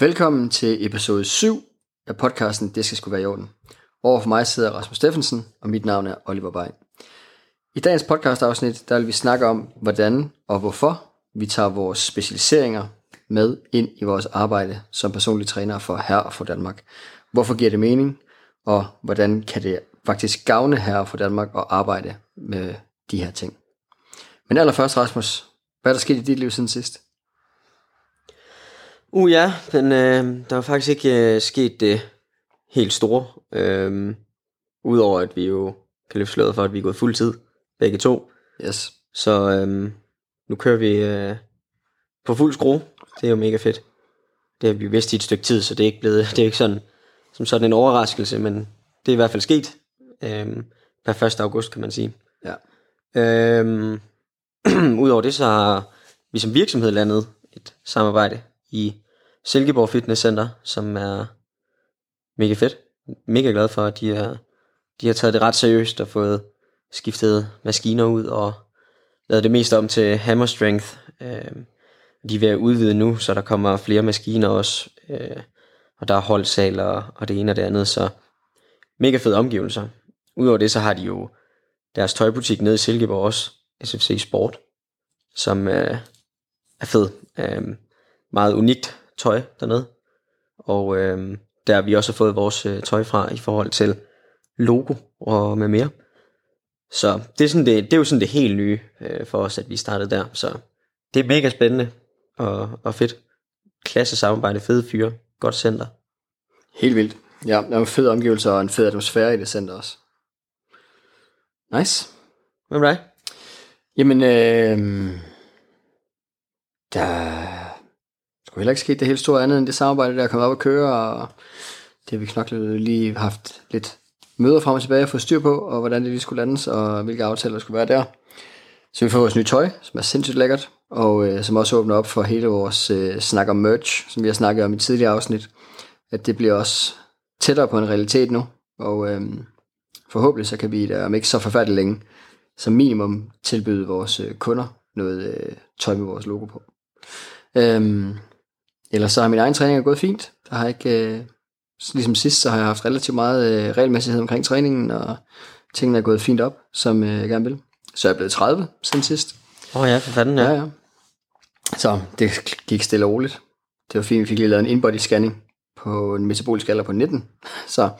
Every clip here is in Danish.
Velkommen til episode 7 af podcasten Det skal sgu være i orden. Over for mig sidder Rasmus Steffensen, og mit navn er Oliver Bay. I dagens podcastafsnit, der vil vi snakke om, hvordan og hvorfor vi tager vores specialiseringer med ind i vores arbejde som personlig træner for Herre og for Danmark. Hvorfor giver det mening, og hvordan kan det faktisk gavne Herre for Danmark at arbejde med de her ting. Men allerførst, Rasmus, hvad er der sket i dit liv siden sidst? Uh ja, men øh, der er faktisk ikke øh, sket det helt store. Øh, Udover at vi jo kan løfte sløret for, at vi er gået fuld tid, begge to. Yes. Så øh, nu kører vi øh, på fuld skrue. Det er jo mega fedt. Det har vi vidst i et stykke tid, så det er ikke blevet, det er ikke sådan, som sådan en overraskelse, men det er i hvert fald sket. Øh, per 1. august, kan man sige. Ja. Øhm, Udover det, så har vi som virksomhed landet et samarbejde i Silkeborg Fitness Center, som er mega fedt. Mega glad for, at de, har, de har taget det ret seriøst og fået skiftet maskiner ud og lavet det mest om til hammer strength. Øhm, de er ved at udvide nu, så der kommer flere maskiner også. Øh, og der er holdsal og, og det ene og det andet, så mega fede omgivelser. Udover det, så har de jo deres tøjbutik nede i Silkeborg også, SFC Sport, som øh, er fed. Øh, meget unikt tøj dernede. Og øh, der har vi også fået vores øh, tøj fra i forhold til logo og med mere. Så det er, sådan det, det er jo sådan det helt nye øh, for os, at vi startede der. Så det er mega spændende og, og fedt. Klasse samarbejde, fede fyre, godt center. Helt vildt. Ja, der er en fed omgivelser og en fed atmosfære i det center også. Nice. Hvad med dig? Jamen, øh, der skulle heller ikke ske det helt store andet end det samarbejde, der er kommet op at køre, og det har vi knoklet lige haft lidt møder frem og tilbage at få styr på, og hvordan det lige skulle landes, og hvilke aftaler der skulle være der. Så vi får vores nye tøj, som er sindssygt lækkert, og øh, som også åbner op for hele vores øh, snak om merch, som vi har snakket om i tidligere afsnit, at det bliver også tættere på en realitet nu, og øh, forhåbentlig så kan vi der om ikke så forfærdeligt længe, som minimum tilbyde vores øh, kunder noget øh, tøj med vores logo på. Øhm, ellers så har min egen træning gået fint. Der har ikke, øh, ligesom sidst, så har jeg haft relativt meget øh, regelmæssighed omkring træningen, og tingene er gået fint op, som øh, jeg gerne vil. Så jeg er blevet 30 siden sidst. Åh oh ja, for fanden ja. Ja, ja. Så det gik stille og roligt. Det var fint, vi fik lige lavet en in-body scanning på en metabolisk alder på 19. Så,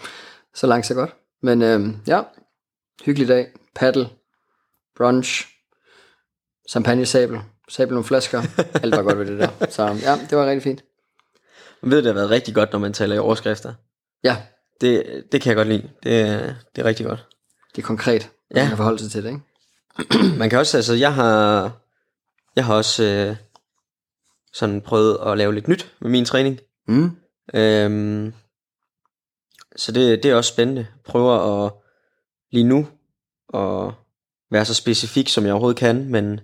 så langt så godt. Men øh, ja, hyggelig dag. Paddle, brunch, champagne sabel, sabel nogle flasker. Alt var godt ved det der. Så ja, det var rigtig fint. Man ved, det har været rigtig godt, når man taler i overskrifter. Ja, Det, det kan jeg godt lide. Det, det er rigtig godt. det er konkret. Ja. Man kan forholde sig til det, ikke? Man kan også, altså jeg har, jeg har også øh, sådan prøvet at lave lidt nyt med min træning. Mm. Øhm, så det, det er også spændende. Prøver at lige nu at være så specifik, som jeg overhovedet kan, men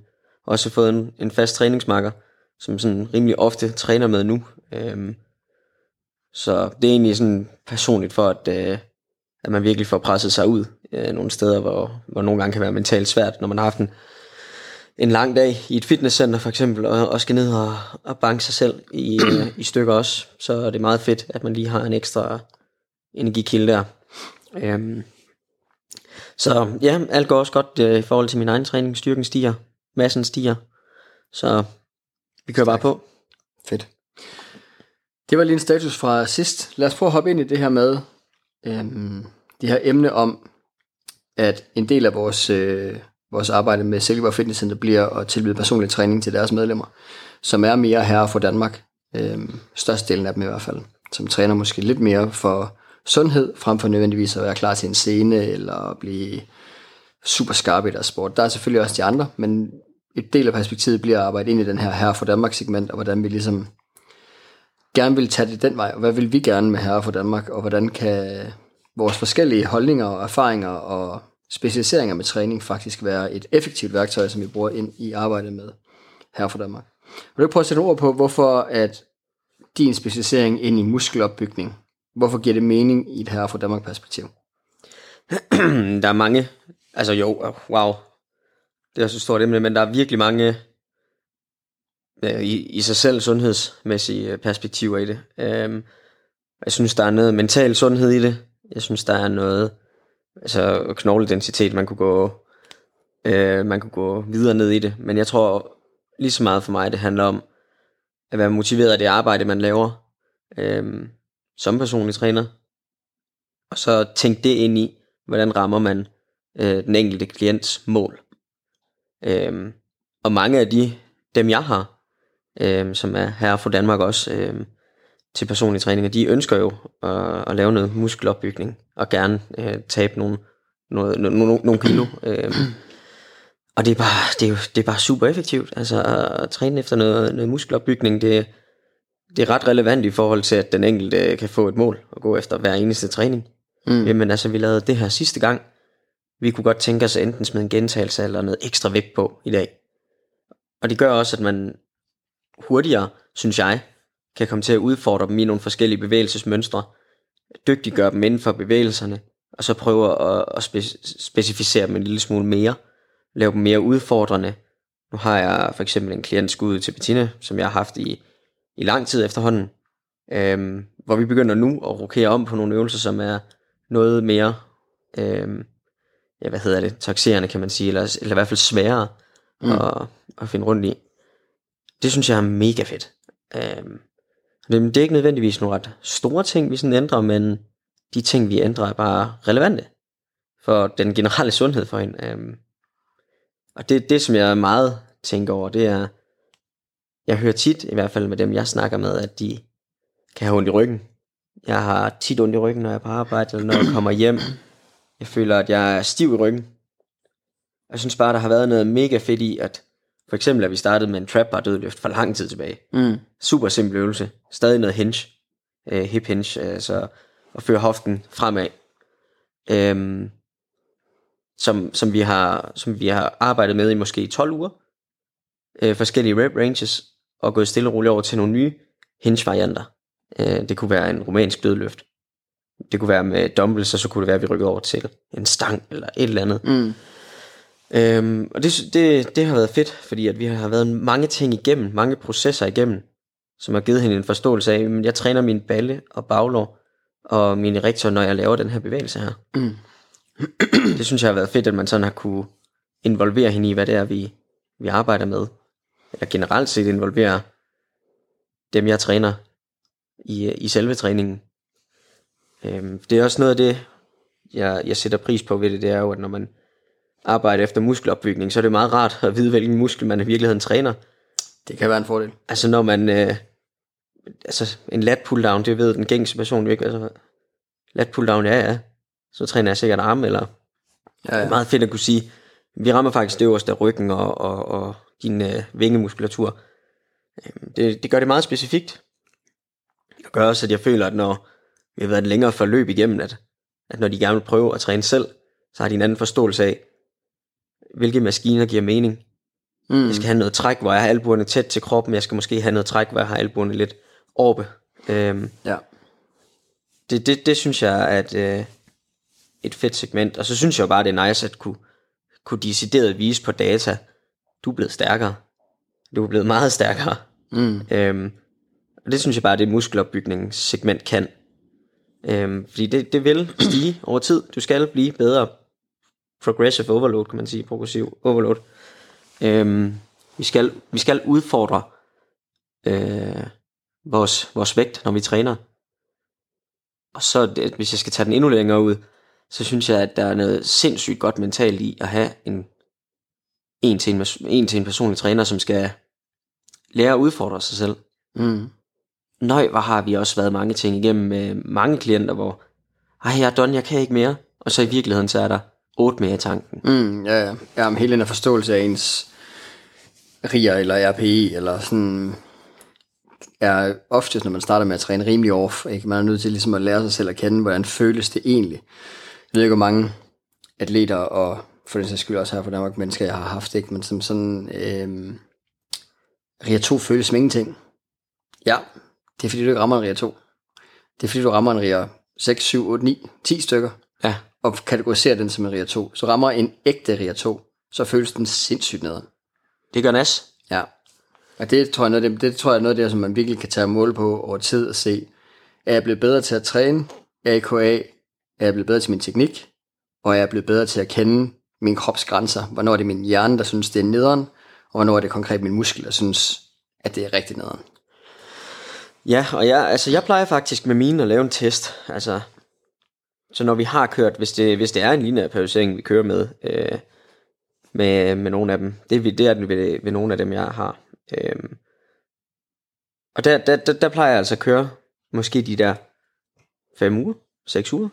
også fået en, en fast træningsmarker, som sådan rimelig ofte træner med nu. Øhm, så det er egentlig sådan personligt for, at, øh, at man virkelig får presset sig ud øh, nogle steder, hvor, hvor nogle gange kan være mentalt svært, når man har haft en, en lang dag i et fitnesscenter for eksempel, og, og skal ned og, og banke sig selv i, øh, i stykker også. Så er det meget fedt, at man lige har en ekstra energikilde der. Øhm, så ja, alt går også godt øh, i forhold til min egen træning. Styrken stiger, massen stiger. Så vi kører bare på. Fedt. Det var lige en status fra sidst. Lad os prøve at hoppe ind i det her med øhm, det her emne om, at en del af vores, øh, vores arbejde med Silkeborg Fitness Center bliver at tilbyde personlig træning til deres medlemmer, som er mere herre for Danmark. Øhm, størstedelen af dem i hvert fald. Som træner måske lidt mere for sundhed, frem for nødvendigvis at være klar til en scene, eller at blive super skarpe i deres sport. Der er selvfølgelig også de andre, men et del af perspektivet bliver at arbejde ind i den her herre for Danmark segment, og hvordan vi ligesom gerne vil tage det den vej, og hvad vil vi gerne med herre for Danmark, og hvordan kan vores forskellige holdninger og erfaringer og specialiseringer med træning faktisk være et effektivt værktøj, som vi bruger ind i arbejdet med herre for Danmark. Vil du ikke prøve at sætte ord på, hvorfor at din specialisering ind i muskelopbygning, hvorfor giver det mening i et herre for Danmark perspektiv? der er mange, altså jo, wow, det er også et stort emne, men der er virkelig mange øh, i, i sig selv sundhedsmæssige øh, perspektiver i det. Øhm, jeg synes, der er noget mental sundhed i det. Jeg synes, der er noget altså knogledensitet, man kunne gå øh, man kunne gå videre ned i det. Men jeg tror lige så meget for mig, det handler om at være motiveret af det arbejde, man laver øh, som personlig træner. Og så tænke det ind i, hvordan rammer man øh, den enkelte klients mål. Øh, og mange af de, dem jeg har, øh, som er her fra Danmark også, øh, til personlige træninger, de ønsker jo at, at lave noget muskelopbygning, og gerne øh, tabe nogle, noget, no, no, nogle kilo. Øh, og det er, bare, det, er jo, det er bare super effektivt. Altså at træne efter noget, noget muskelopbygning, det, det er ret relevant i forhold til, at den enkelte kan få et mål og gå efter hver eneste træning. Mm. Jamen altså, vi lavede det her sidste gang. Vi kunne godt tænke os enten smide en gentagelse eller noget ekstra vægt på i dag. Og det gør også, at man hurtigere, synes jeg, kan komme til at udfordre dem i nogle forskellige bevægelsesmønstre, dygtiggøre dem inden for bevægelserne, og så prøve at, at spe- specificere dem en lille smule mere, lave dem mere udfordrende. Nu har jeg for eksempel en klient skud til Bettina, som jeg har haft i, i lang tid efterhånden, øhm, hvor vi begynder nu at rokere om på nogle øvelser, som er noget mere, øhm, ja hvad hedder det, taxerende kan man sige, eller, eller i hvert fald sværere mm. at, at finde rundt i. Det synes jeg er mega fedt. Øhm, det, det er ikke nødvendigvis nogle ret store ting, vi sådan ændrer, men de ting, vi ændrer, er bare relevante for den generelle sundhed for hende. Øhm, og det, det, som jeg meget tænker over, det er, jeg hører tit, i hvert fald med dem, jeg snakker med, at de kan have ondt i ryggen. Jeg har tit ondt i ryggen, når jeg er på arbejde, eller når jeg kommer hjem. Jeg føler, at jeg er stiv i ryggen. Jeg synes bare, der har været noget mega fedt i, at for eksempel, at vi startede med en trap bar dødløft for lang tid tilbage. Mm. Super simpel øvelse. Stadig noget hinge. Uh, hip hinge, altså at føre hoften fremad. Um, som, som, vi har, som vi har arbejdet med i måske 12 uger. Uh, forskellige rep ranges. Og gået stille og roligt over til nogle nye hinge varianter. Uh, det kunne være en romansk dødløft. Det kunne være med dumbbells, og så kunne det være, at vi rykkede over til en stang eller et eller andet. Mm. Øhm, og det, det, det har været fedt, fordi at vi har været mange ting igennem, mange processer igennem, som har givet hende en forståelse af, at jeg træner min balle og baglår og min rektor, når jeg laver den her bevægelse her. Mm. det synes jeg har været fedt, at man sådan har kunne involvere hende i, hvad det er, vi, vi arbejder med. Eller generelt set involvere dem, jeg træner i, i selve træningen. Øhm, det er også noget af det, jeg, jeg sætter pris på ved det, det er jo, at når man arbejde efter muskelopbygning, så er det meget rart at vide, hvilken muskel man i virkeligheden træner. Det kan være en fordel. Altså når man, øh, altså en lat pull down, det ved den gængse person jo ikke, altså lat pull down, ja ja, så træner jeg sikkert arme, eller ja, ja. det er meget fedt at kunne sige, vi rammer faktisk det øverste af ryggen og, og, og din øh, vingemuskulatur. Øhm, det, det gør det meget specifikt. Det gør også, at jeg føler, at når vi har været et længere forløb igennem, at, at når de gerne vil prøve at træne selv, så har de en anden forståelse af, hvilke maskiner giver mening. Mm. Jeg skal have noget træk, hvor jeg har albuerne tæt til kroppen. Jeg skal måske have noget træk, hvor jeg har albuerne lidt oppe. Øhm, ja. det, det, det synes jeg er et, øh, et fedt segment. Og så synes jeg bare, det er nice at kunne, kunne decideret vise på data, du er blevet stærkere. Du er blevet meget stærkere. Mm. Øhm, og det synes jeg bare, det muskelopbygningssegment kan. Øhm, fordi det, det vil stige over tid. Du skal blive bedre progressive overload, kan man sige, progressiv overload. Øhm, vi, skal, vi skal udfordre øh, vores, vores vægt, når vi træner. Og så, det, hvis jeg skal tage den endnu længere ud, så synes jeg, at der er noget sindssygt godt mentalt i at have en, en, til, en, en til en personlig træner, som skal lære at udfordre sig selv. Mm. Nøj, hvor har vi også været mange ting igennem med mange klienter, hvor, ej, jeg er done, jeg kan ikke mere. Og så i virkeligheden, så er der otte mere i tanken. Mm, ja, ja. ja men hele den her forståelse af ens RIA eller RPI, eller sådan, er oftest, når man starter med at træne rimelig off, ikke? man er nødt til ligesom at lære sig selv at kende, hvordan føles det egentlig. Jeg ved ikke, hvor mange atleter, og for den sags skyld også her for Danmark, mennesker, jeg har haft, ikke? men som sådan, øh, RIA 2 føles som ingenting. Ja, det er fordi, du ikke rammer en RIA 2. Det er fordi, du rammer en RIA 6, 7, 8, 9, 10 stykker. Ja og kategoriserer den som en RIA 2, så rammer en ægte RIA 2, så føles den sindssygt ned. Det gør nas. Ja. Og det tror jeg, noget, det, det tror jeg er noget af det, som man virkelig kan tage mål på over tid og se. Er jeg blevet bedre til at træne? AKA, er jeg blevet bedre til min teknik? Og er jeg blevet bedre til at kende min krops grænser? Hvornår er det min hjerne, der synes, det er nederen? Og hvornår er det konkret min muskel, der synes, at det er rigtig nederen? Ja, og jeg, altså, jeg plejer faktisk med mine at lave en test. Altså, så når vi har kørt, hvis det, hvis det er en lineær periodisering, vi kører med, øh, med, med nogle af dem, det, er- det er den ved, ved nogle af dem, jeg har. Øh, og der, der, der, der plejer jeg altså at køre måske de der 5 uger, 6 uger.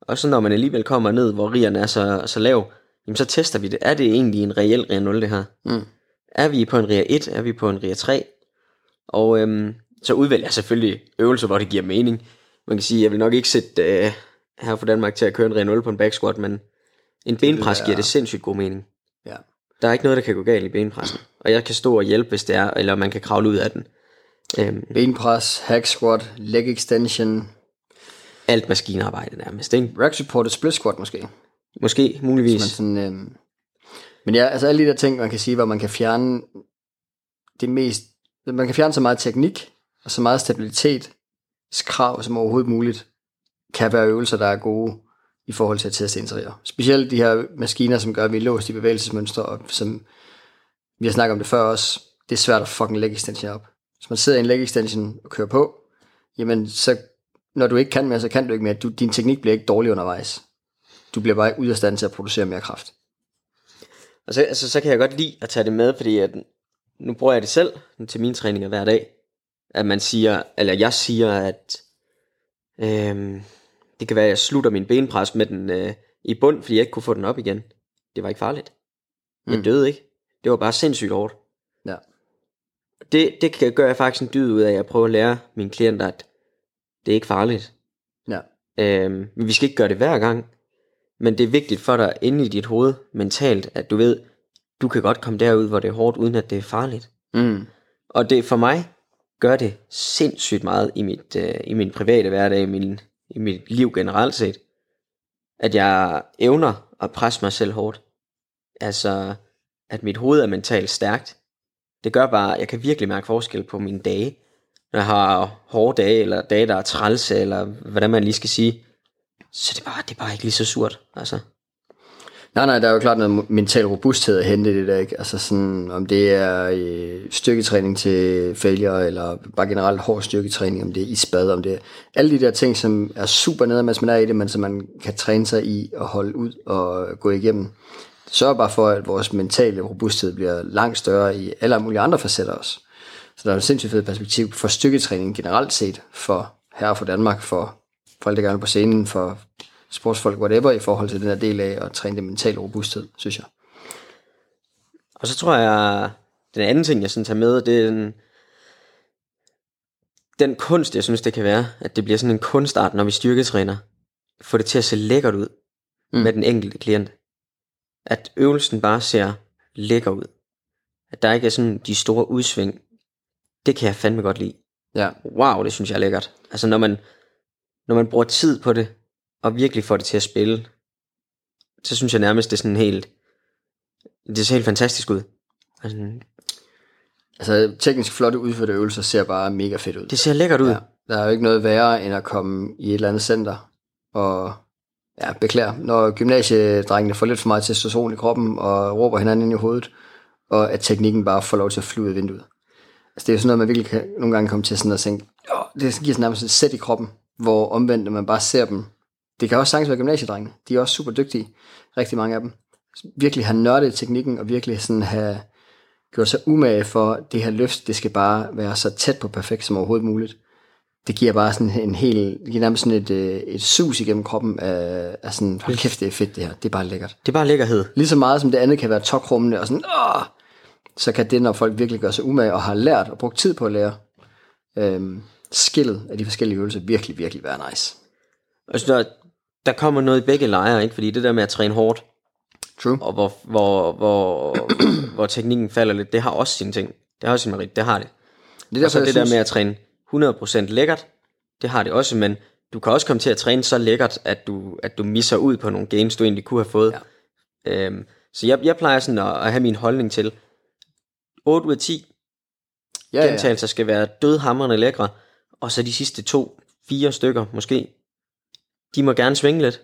Og så når man alligevel kommer ned, hvor rigerne er så, så lav, jamen så tester vi det. Er det egentlig en reel RIA 0 det her? Mm. Er vi på en RIA 1? Er vi på en RIA 3? Og øhm, så udvælger jeg selvfølgelig øvelser, hvor det giver mening. Man kan sige, jeg vil nok ikke sætte øh, her for Danmark til at køre en RIA 0 på en back squat, men en benpres giver det sindssygt god mening. Ja. Der er ikke noget, der kan gå galt i benpressen. Og jeg kan stå og hjælpe, hvis det er, eller man kan kravle ud af den. Øhm, Benpres, hack squat, leg extension, alt maskinarbejde nærmest, ikke? rack supported split squat måske. Måske, muligvis. Men, sådan, øhm, men ja, altså alle de der ting, man kan sige, hvor man kan fjerne det mest, man kan fjerne så meget teknik, og så meget stabilitetskrav som overhovedet muligt, kan være øvelser, der er gode i forhold til at teste interiør. Specielt de her maskiner, som gør, at vi er låst i bevægelsesmønstre, og som vi har snakket om det før også, det er svært at fucking leg extension op. Hvis man sidder i en leg extension og kører på, jamen så, når du ikke kan mere, så kan du ikke mere. Du, din teknik bliver ikke dårlig undervejs. Du bliver bare ud af stand til at producere mere kraft. Og så, altså, så kan jeg godt lide at tage det med, fordi at, nu bruger jeg det selv til mine træninger hver dag. At man siger, eller jeg siger, at øhm, det kan være, at jeg slutter min benpres med den øh, i bund, fordi jeg ikke kunne få den op igen. Det var ikke farligt. Jeg Mm. døde ikke. Det var bare sindssygt hårdt. Ja. Det, det kan gøre jeg faktisk en dyd ud af, at jeg prøver at lære mine klienter, at det er ikke farligt. Ja. Øhm, men vi skal ikke gøre det hver gang. Men det er vigtigt for dig inde i dit hoved mentalt, at du ved, du kan godt komme derud, hvor det er hårdt, uden at det er farligt. Mm. Og det for mig gør det sindssygt meget i, mit, øh, i min private hverdag, i, min, i mit liv generelt set, at jeg evner at presse mig selv hårdt. Altså, at mit hoved er mentalt stærkt. Det gør bare, at jeg kan virkelig mærke forskel på mine dage. Når jeg har hårde dage, eller dage, der er trælse, eller hvordan man lige skal sige, så det er bare, det er bare ikke lige så surt. Altså. Nej, nej, der er jo klart noget mental robusthed at hente i det der, ikke? Altså sådan, om det er øh, styrketræning til failure, eller bare generelt hård styrketræning, om det er isbad, om det er alle de der ting, som er super nede, mens man er i det, men som man kan træne sig i og holde ud og gå igennem. Sørg sørger bare for, at vores mentale robusthed bliver langt større i alle mulige andre facetter også. Så der er et sindssygt fedt perspektiv for styrketræning generelt set, for her for Danmark, for folk, der gerne på scenen, for sportsfolk, whatever, i forhold til den her del af at træne det mentale robusthed, synes jeg. Og så tror jeg, den anden ting, jeg sådan tager med, det er den, den kunst, jeg synes, det kan være, at det bliver sådan en kunstart, når vi styrketræner. Få det til at se lækkert ud mm. med den enkelte klient. At øvelsen bare ser lækker ud. At der ikke er sådan de store udsving. Det kan jeg fandme godt lide. Ja. Wow, det synes jeg er lækkert. Altså når man, når man bruger tid på det, og virkelig får det til at spille, så synes jeg nærmest, det er sådan helt, det ser helt fantastisk ud. Altså, Altså, teknisk flotte udførte øvelser ser bare mega fedt ud. det ser lækkert ud. Ja, der er jo ikke noget værre, end at komme i et eller andet center og ja, beklager, når gymnasiedrengene får lidt for meget testosteron i kroppen og råber hinanden ind i hovedet, og at teknikken bare får lov til at flyve ud af vinduet. Altså, det er jo sådan noget, man virkelig kan, nogle gange komme til sådan at tænke, Åh, det giver sådan nærmest et sæt i kroppen, hvor omvendt, når man bare ser dem. Det kan også sagtens være gymnasiedrengene. De er også super dygtige, rigtig mange af dem. Virkelig have nørdet teknikken, og virkelig sådan have gjort sig umage for, det her løft, det skal bare være så tæt på perfekt som overhovedet muligt. Det giver bare sådan en helt, det giver nærmest sådan et, øh, et sus igennem kroppen af, af sådan, hold kæft, det er fedt det her, det er bare lækkert. Det er bare lækkerhed. Lige så meget som det andet kan være tokrummende og sådan, Åh! så kan det, når folk virkelig gør sig umage og har lært og brugt tid på at lære, øhm, skillet af de forskellige øvelser virkelig, virkelig være nice. Og så der, der kommer noget i begge lejre, ikke? Fordi det der med at træne hårdt, True. og hvor, hvor, hvor, hvor teknikken falder lidt, det har også sine ting. Det har også sin merit, det har det. Det er Og så det jeg der synes, med at træne 100% lækkert, det har det også, men du kan også komme til at træne så lækkert, at du, at du misser ud på nogle games, du egentlig kunne have fået. Ja. Øhm, så jeg, jeg plejer sådan at, at have min holdning til, 8 ud af 10, Ja, ja. gentagelser skal være dødhamrende lækre, og så de sidste to, fire stykker måske, de må gerne svinge lidt.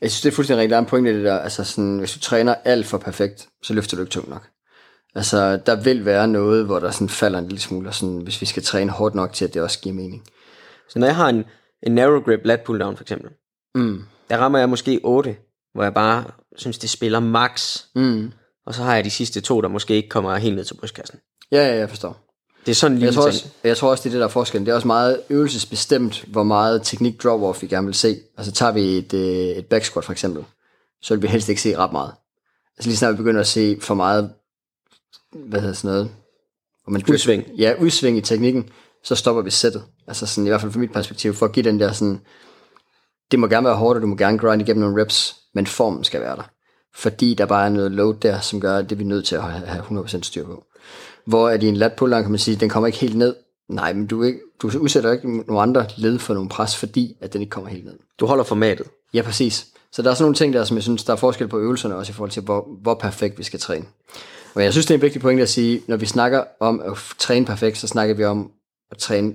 Jeg synes, det er fuldstændig rigtigt. Der er en pointe i det der. Altså sådan, hvis du træner alt for perfekt, så løfter du ikke tungt nok. Altså, der vil være noget, hvor der sådan falder en lille smule, og sådan, hvis vi skal træne hårdt nok til, at det også giver mening. Så når jeg har en, en narrow grip lat pull down for eksempel, Mm. der rammer jeg måske 8, hvor jeg bare synes, det spiller max. Mm. Og så har jeg de sidste to, der måske ikke kommer helt ned til brystkassen. Ja, ja, jeg forstår. Det er sådan en Jeg tror, ting. også, jeg tror også, det er det, der er forskellen. Det er også meget øvelsesbestemt, hvor meget teknik drop-off vi gerne vil se. Altså tager vi et, øh, et back squat for eksempel, så vil vi helst ikke se ret meget. Altså lige snart vi begynder at se for meget, hvad hedder sådan noget? Hvor man Udsving. Ja, udsving i teknikken, så stopper vi sættet. Altså sådan, i hvert fald fra mit perspektiv, for at give den der sådan, det må gerne være hårdt, og du må gerne grind igennem nogle reps, men formen skal være der. Fordi der bare er noget load der, som gør, at det er vi nødt til at have have 100% styr på. Hvor er i en kan man sige, den kommer ikke helt ned. Nej, men du, er ikke, du udsætter ikke nogle andre led for nogle pres, fordi at den ikke kommer helt ned. Du holder formatet. Ja, præcis. Så der er sådan nogle ting der, som jeg synes, der er forskel på øvelserne også i forhold til, hvor, hvor perfekt vi skal træne. Og jeg synes, det er en vigtig pointe at sige, når vi snakker om at træne perfekt, så snakker vi om at træne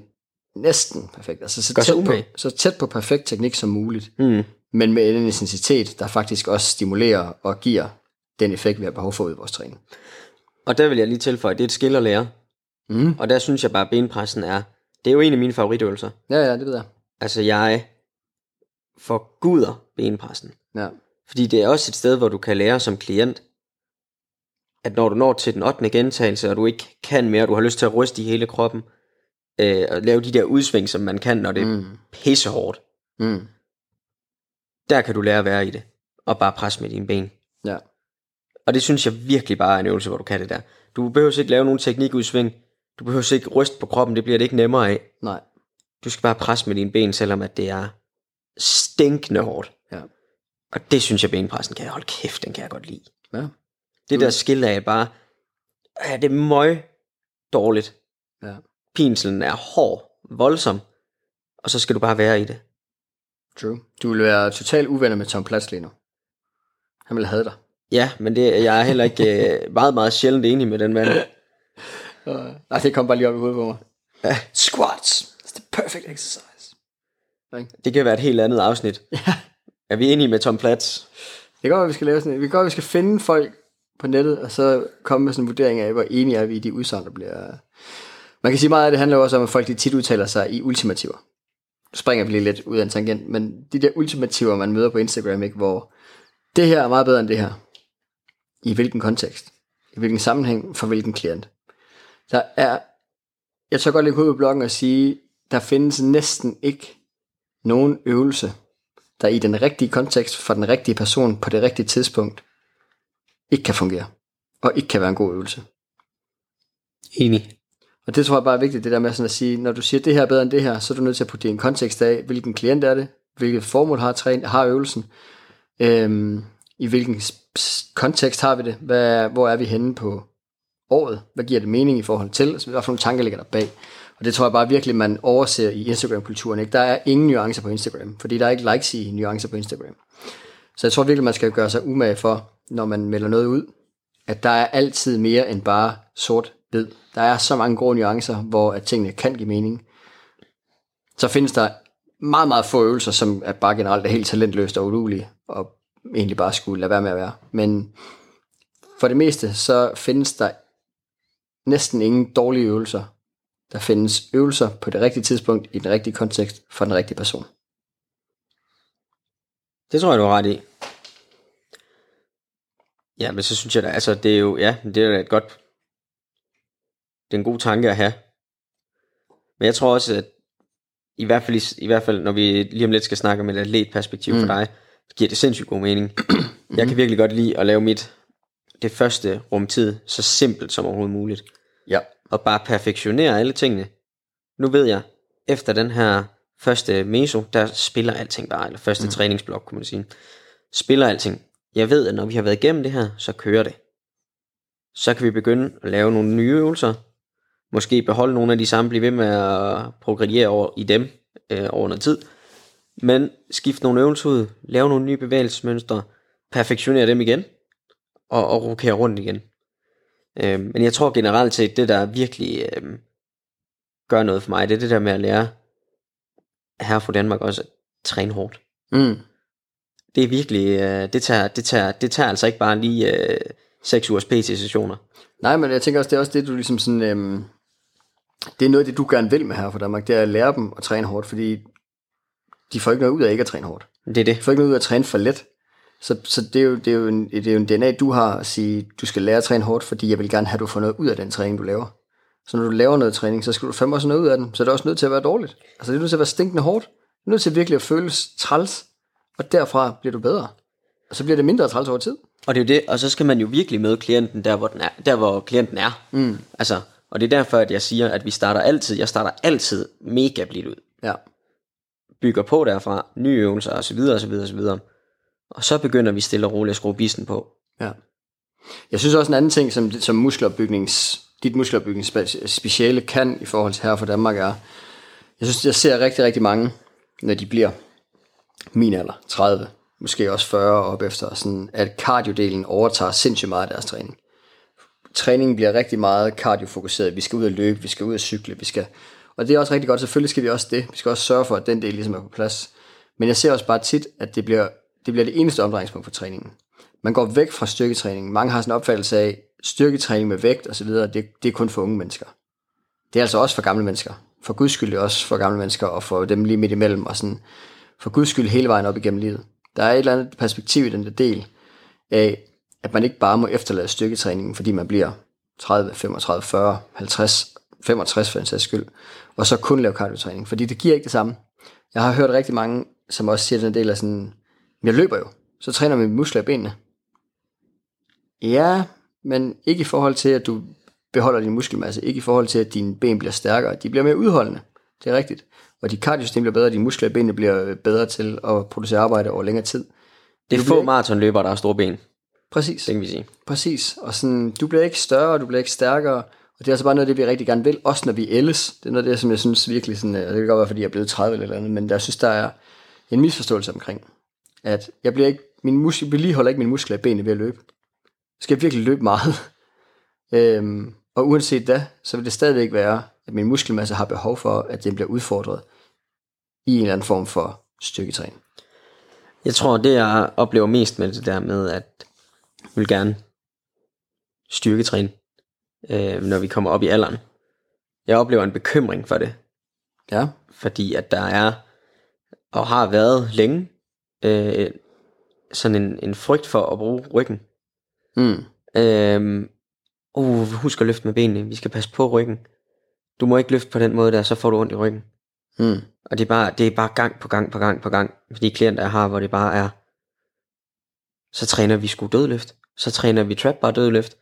næsten perfekt. Altså så tæt, på, så tæt på perfekt teknik som muligt, Mm. men med en intensitet, der faktisk også stimulerer og giver den effekt, vi har behov for ud i vores træning. Og der vil jeg lige tilføje, det er et skill at lære. Mm. Og der synes jeg bare, at benpressen er, det er jo en af mine favoritøvelser. Ja, ja, det ved jeg. Altså jeg forguder benpressen. Ja. Fordi det er også et sted, hvor du kan lære som klient, at når du når til den 8. gentagelse, og du ikke kan mere, og du har lyst til at ryste i hele kroppen, øh, og lave de der udsving, som man kan, når det er Mm. pissehårdt, Mm. der kan du lære at være i det, og bare presse med dine ben. Og det synes jeg virkelig bare er en øvelse, hvor du kan det der. Du behøver ikke lave nogen teknikudsving, du behøver ikke ryste på kroppen, det bliver det ikke nemmere af. Nej. Du skal bare presse med dine ben, selvom at det er stinkende hårdt. Ja. Og det synes jeg, benpressen kan. Hold kæft, den kan jeg godt lide. Ja. Det der skill af bare, ja, det er møg dårligt. Ja. Pinselen er hård, voldsom, og så skal du bare være i det. True. Du vil være totalt uvenner med Tom Platz lige nu. Han vil have dig. Ja, men det, jeg er heller ikke øh, meget, meget sjældent enig med den mand. Uh, nej, det kom bare lige op i hovedet på mig. Ja. Squats. It's the perfect exercise. Det kan være et helt andet afsnit. Ja. Er vi enige med Tom Platz? Det kan godt være, vi skal lave sådan Det kan godt vi skal finde folk på nettet, og så komme med sådan en vurdering af, hvor enige er vi i de udsagn, der bliver... Man kan sige meget af det handler også om, at folk de tit udtaler sig i ultimativer. Nu springer vi lige lidt ud af en tangent, men de der ultimativer, man møder på Instagram, ikke, hvor det her er meget bedre end det her. I hvilken kontekst? I hvilken sammenhæng? For hvilken klient? Der er... Jeg tør godt lægge ud på bloggen og sige, der findes næsten ikke nogen øvelse, der i den rigtige kontekst for den rigtige person på det rigtige tidspunkt ikke kan fungere. Og ikke kan være en god øvelse. Enig. Og det tror jeg bare er vigtigt, det der med sådan at sige, når du siger, det her er bedre end det her, så er du nødt til at putte det i en kontekst af, hvilken klient er det, hvilket formål har, træn, har øvelsen, øhm, i hvilken kontekst har vi det, hvad, hvor er vi henne på året, hvad giver det mening i forhold til, så hvad for nogle tanker ligger der bag. Og det tror jeg bare virkelig, man overser i Instagram-kulturen. Ikke? Der er ingen nuancer på Instagram, fordi der er ikke likes i nuancer på Instagram. Så jeg tror virkelig, man skal gøre sig umage for, når man melder noget ud, at der er altid mere end bare sort-hvid. Der er så mange grå nuancer, hvor at tingene kan give mening. Så findes der meget, meget få øvelser, som er bare generelt er helt talentløst og udulige, og egentlig bare skulle lade være med at være. Men for det meste, så findes der næsten ingen dårlige øvelser. Der findes øvelser på det rigtige tidspunkt, i den rigtige kontekst, for den rigtige person. Det tror jeg, du har ret i. Ja, men så synes jeg da, altså det er jo, ja, det er da et godt, det er en god tanke at have. Men jeg tror også, at i hvert fald, i, hvert fald når vi lige om lidt skal snakke om et atletperspektiv mm. for dig, giver det sindssygt god mening. Jeg kan virkelig godt lide at lave mit, det første rumtid, så simpelt som overhovedet muligt. Ja. Og bare perfektionere alle tingene. Nu ved jeg, efter den her første meso, der spiller alting bare, eller første mm. træningsblok, kunne man sige, spiller alting. Jeg ved, at når vi har været igennem det her, så kører det. Så kan vi begynde at lave nogle nye øvelser, måske beholde nogle af de samme, blive ved med at progrediere over i dem øh, over noget tid, men skifte nogle øvelser ud, lave nogle nye bevægelsesmønstre, perfektionere dem igen, og, og rokere rundt igen. Øh, men jeg tror generelt set, det der virkelig øh, gør noget for mig, det er det der med at lære her fra Danmark også at træne hårdt. Mm. Det er virkelig, øh, det, tager, det, tager, det tager altså ikke bare lige øh, 6 ugers PT-sessioner. Nej, men jeg tænker også, det er også det, du ligesom sådan, øhm, det er noget af det, du gerne vil med her for Danmark, det er at lære dem at træne hårdt, fordi de får ikke noget ud af ikke at træne hårdt. Det er det. De får ikke noget ud af at træne for let. Så, så det, er jo, det, er jo en, det er jo en DNA, du har at sige, du skal lære at træne hårdt, fordi jeg vil gerne have, at du får noget ud af den træning, du laver. Så når du laver noget træning, så skal du fandme også noget ud af den. Så er det også nødt til at være dårligt. Altså det er nødt til at være stinkende hårdt. Det er nødt til virkelig at føles træls. Og derfra bliver du bedre. Og så bliver det mindre træls over tid. Og det er jo det, og så skal man jo virkelig møde klienten der, hvor, den er, der, hvor klienten er. Mm. Altså, og det er derfor, at jeg siger, at vi starter altid, jeg starter altid mega blidt ud. Ja. Bygger på derfra, nye øvelser og så videre, og så videre, og så videre. Og så begynder vi stille og roligt at skrue bisen på. Ja. Jeg synes også en anden ting, som, som muskelopbygnings, dit muskelopbygningsspeciale kan i forhold til her for Danmark er, jeg synes, jeg ser rigtig, rigtig mange, når de bliver min alder, 30, måske også 40 og op efter, sådan, at cardiodelen overtager sindssygt meget af deres træning. Træningen bliver rigtig meget cardiofokuseret. Vi skal ud og løbe, vi skal ud og cykle, vi skal... Og det er også rigtig godt, selvfølgelig skal vi også det. Vi skal også sørge for, at den del ligesom er på plads. Men jeg ser også bare tit, at det bliver det, bliver det eneste omdrejningspunkt for træningen. Man går væk fra styrketræning. Mange har sådan en opfattelse af, styrketræning med vægt osv., det, det er kun for unge mennesker. Det er altså også for gamle mennesker. For guds skyld det også for gamle mennesker, og for dem lige midt imellem, og sådan, for guds skyld hele vejen op igennem livet. Der er et eller andet perspektiv i den der del af, at man ikke bare må efterlade styrketræningen, fordi man bliver 30, 35, 40, 50, 65 for en sags skyld, og så kun lave kardiotræning, fordi det giver ikke det samme. Jeg har hørt rigtig mange, som også siger den del af sådan, jeg løber jo, så træner vi muskler i benene. Ja, men ikke i forhold til, at du beholder din muskelmasse, ikke i forhold til, at dine ben bliver stærkere. De bliver mere udholdende, det er rigtigt. Og dit kardiosystem bliver bedre, dine muskler i benene bliver bedre til at producere arbejde over længere tid. Det er få ikke- maratonløbere, der har store ben, Præcis. det kan vi sige. Præcis. Og sådan, du bliver ikke større, du bliver ikke stærkere. Og det er altså bare noget af det, vi rigtig gerne vil, også når vi ældes. Det er noget af det, som jeg synes virkelig sådan, øh, og det kan godt være, fordi jeg er blevet 30 eller andet, men jeg synes, der er en misforståelse omkring, at jeg bliver ikke, min mus, jeg vedligeholder ikke mine muskler i benene ved at løbe. Jeg skal virkelig løbe meget. øhm, og uanset da, så vil det stadigvæk være, at min muskelmasse har behov for, at den bliver udfordret i en eller anden form for styrketræning. Jeg tror, det jeg oplever mest med det der med, at jeg vil gerne styrketræne, øh, når vi kommer op i alderen. Jeg oplever en bekymring for det, Ja, fordi at der er, og har været længe, øh, sådan en, en frygt for at bruge ryggen. mm. Øh, uh, husk at løfte med benene, vi skal passe på ryggen. Du må ikke løfte på den måde der, så får du ondt i ryggen. Mm. Og det er bare, det er bare gang på gang på gang på gang. For de klienter, jeg har, hvor det bare er, så træner vi sgu dødløft. Så træner vi trap bar dødløft.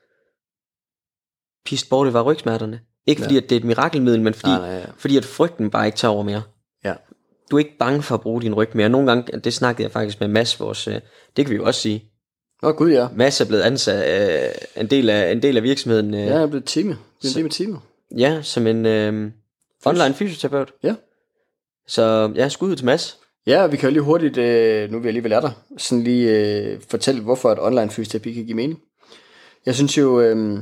Pist bort, det var rygsmerterne. Ikke fordi, Ja. at det er et mirakelmiddel, men fordi, Nej, nej, ja. fordi at frygten bare ikke tager over mere. Ja. Du er ikke bange for at bruge din ryg mere. Nogle gange, det snakkede jeg faktisk med Mads, vores, øh, det kan vi jo også sige. Åh oh, gud ja. Mads er blevet ansat øh, en, del af, en del af virksomheden. Øh, Ja, jeg er blevet time. Det er med time. ja, som en øh, online fysioterapeut. Ja. Så ja, skud ud til Mads. Ja, vi kan jo lige hurtigt, øh, nu er vi alligevel er der, sådan lige øh, fortælle, hvorfor et online fysioterapi kan give mening. Jeg synes jo, øh,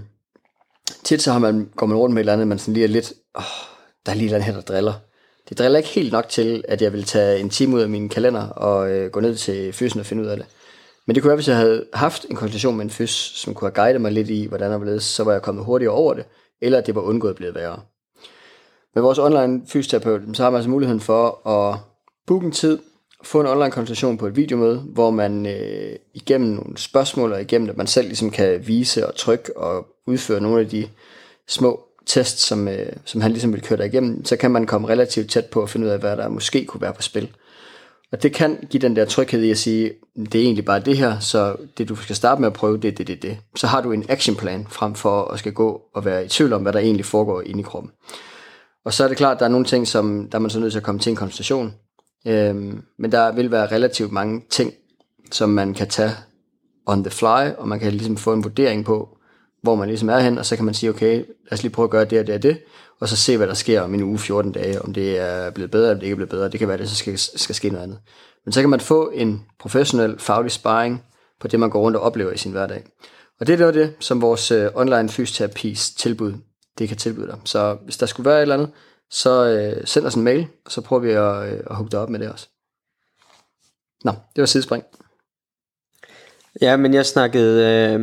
tit så har man, går man rundt med et eller andet, man sådan lige er lidt, åh, der er lige et eller andet her, der driller. Det driller ikke helt nok til, at jeg vil tage en time ud af min kalender og øh, gå ned til fysen og finde ud af det. Men det kunne være, hvis jeg havde haft en konsultation med en fys, som kunne have guidet mig lidt i, hvordan og hvorledes, så var jeg kommet hurtigere over det, eller at det var undgået at blive værre. Med vores online fysioterapeut, så har man altså muligheden for at booke en tid, få en online konsultation på et videomøde, hvor man øh, igennem nogle spørgsmål og igennem, at man selv ligesom kan vise og trykke og udføre nogle af de små tests, som, øh, som han ligesom vil køre dig igennem, så kan man komme relativt tæt på at finde ud af, hvad der måske kunne være på spil. Og det kan give den der tryghed i at sige, det er egentlig bare det her, så det du skal starte med at prøve, det er det, det, det. Så har du en actionplan frem for at skal gå og være i tvivl om, hvad der egentlig foregår inde i kroppen. Og så er det klart, at der er nogle ting, som der er man så nødt til at komme til en konsultation. Øhm, men der vil være relativt mange ting, som man kan tage on the fly, og man kan ligesom få en vurdering på, hvor man ligesom er hen, og så kan man sige, okay, lad os lige prøve at gøre det og det og det, og så se, hvad der sker om en uge, 14 dage, om det er blevet bedre, eller det ikke er blevet bedre. Det kan være, at det så skal, skal ske noget andet. Men så kan man få en professionel, faglig sparring på det, man går rundt og oplever i sin hverdag. Og det er noget det, som vores øh, online fysioterapis tilbud, det kan tilbyde dig. Så hvis der skulle være et eller andet, så øh, send os en mail, og så prøver vi at, øh, at hugge dig op med det også. Nå, det var sidespring. Ja, men jeg snakkede øh,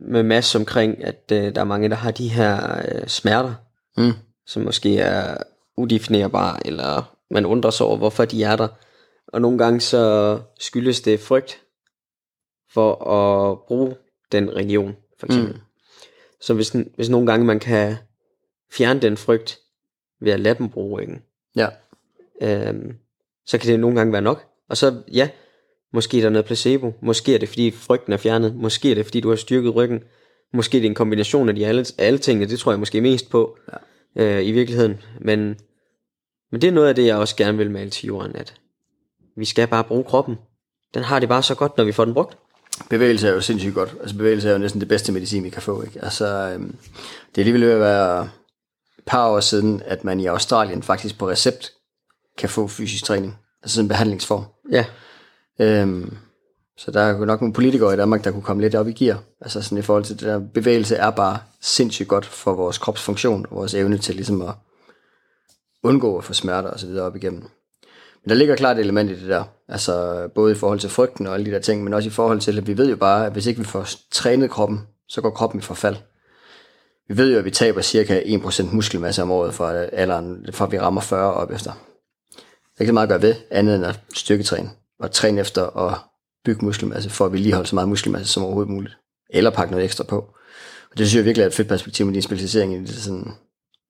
med Mads omkring, at øh, der er mange, der har de her øh, smerter, Mm. som måske er udefinerbare, eller man undrer sig over, hvorfor de er der. Og nogle gange så skyldes det frygt for at bruge den region, for eksempel. Mm. Så hvis, hvis nogle gange man kan fjerne den frygt ved at lade dem bruge ryggen, Ja, øhm, så kan det nogle gange være nok. Og så, ja, måske er der noget placebo, måske er det fordi frygten er fjernet, måske er det fordi du har styrket ryggen, måske er det en kombination af de alle, alle tingene, det tror jeg måske mest på Ja. øh, i virkeligheden. Men, men det er noget af det, jeg også gerne vil male til jorden, at vi skal bare bruge kroppen. Den har det bare så godt, når vi får den brugt. bevægelse er jo sindssygt godt. Altså bevægelse er jo næsten det bedste medicin, vi kan få. Ikke? Altså, øhm, det er alligevel ved at være par år siden, at man i Australien faktisk på recept kan få fysisk træning. Altså sådan en behandlingsform. Ja, Øhm, så der er jo nok nogle politikere i Danmark, der kunne komme lidt op i gear. Altså sådan i forhold til det der bevægelse er bare sindssygt godt for vores kropsfunktion og vores evne til ligesom at undgå at få smerter og så videre op igennem. Men der ligger klart et element i det der. Altså både i forhold til frygten og alle de der ting, men også i forhold til, at vi ved jo bare, at hvis ikke vi får trænet kroppen, så går kroppen i forfald. Vi ved jo, at vi taber cirka 1% muskelmasse om året fra alderen, fra vi rammer 40 op efter. Der er ikke så meget at gøre ved, andet end at styrketræne og træne efter at bygge muskelmasse, for at vedligeholde så meget muskelmasse som overhovedet muligt. Eller pakke noget ekstra på. Og det synes jeg virkelig er et fedt perspektiv med din specialisering i det. Sådan,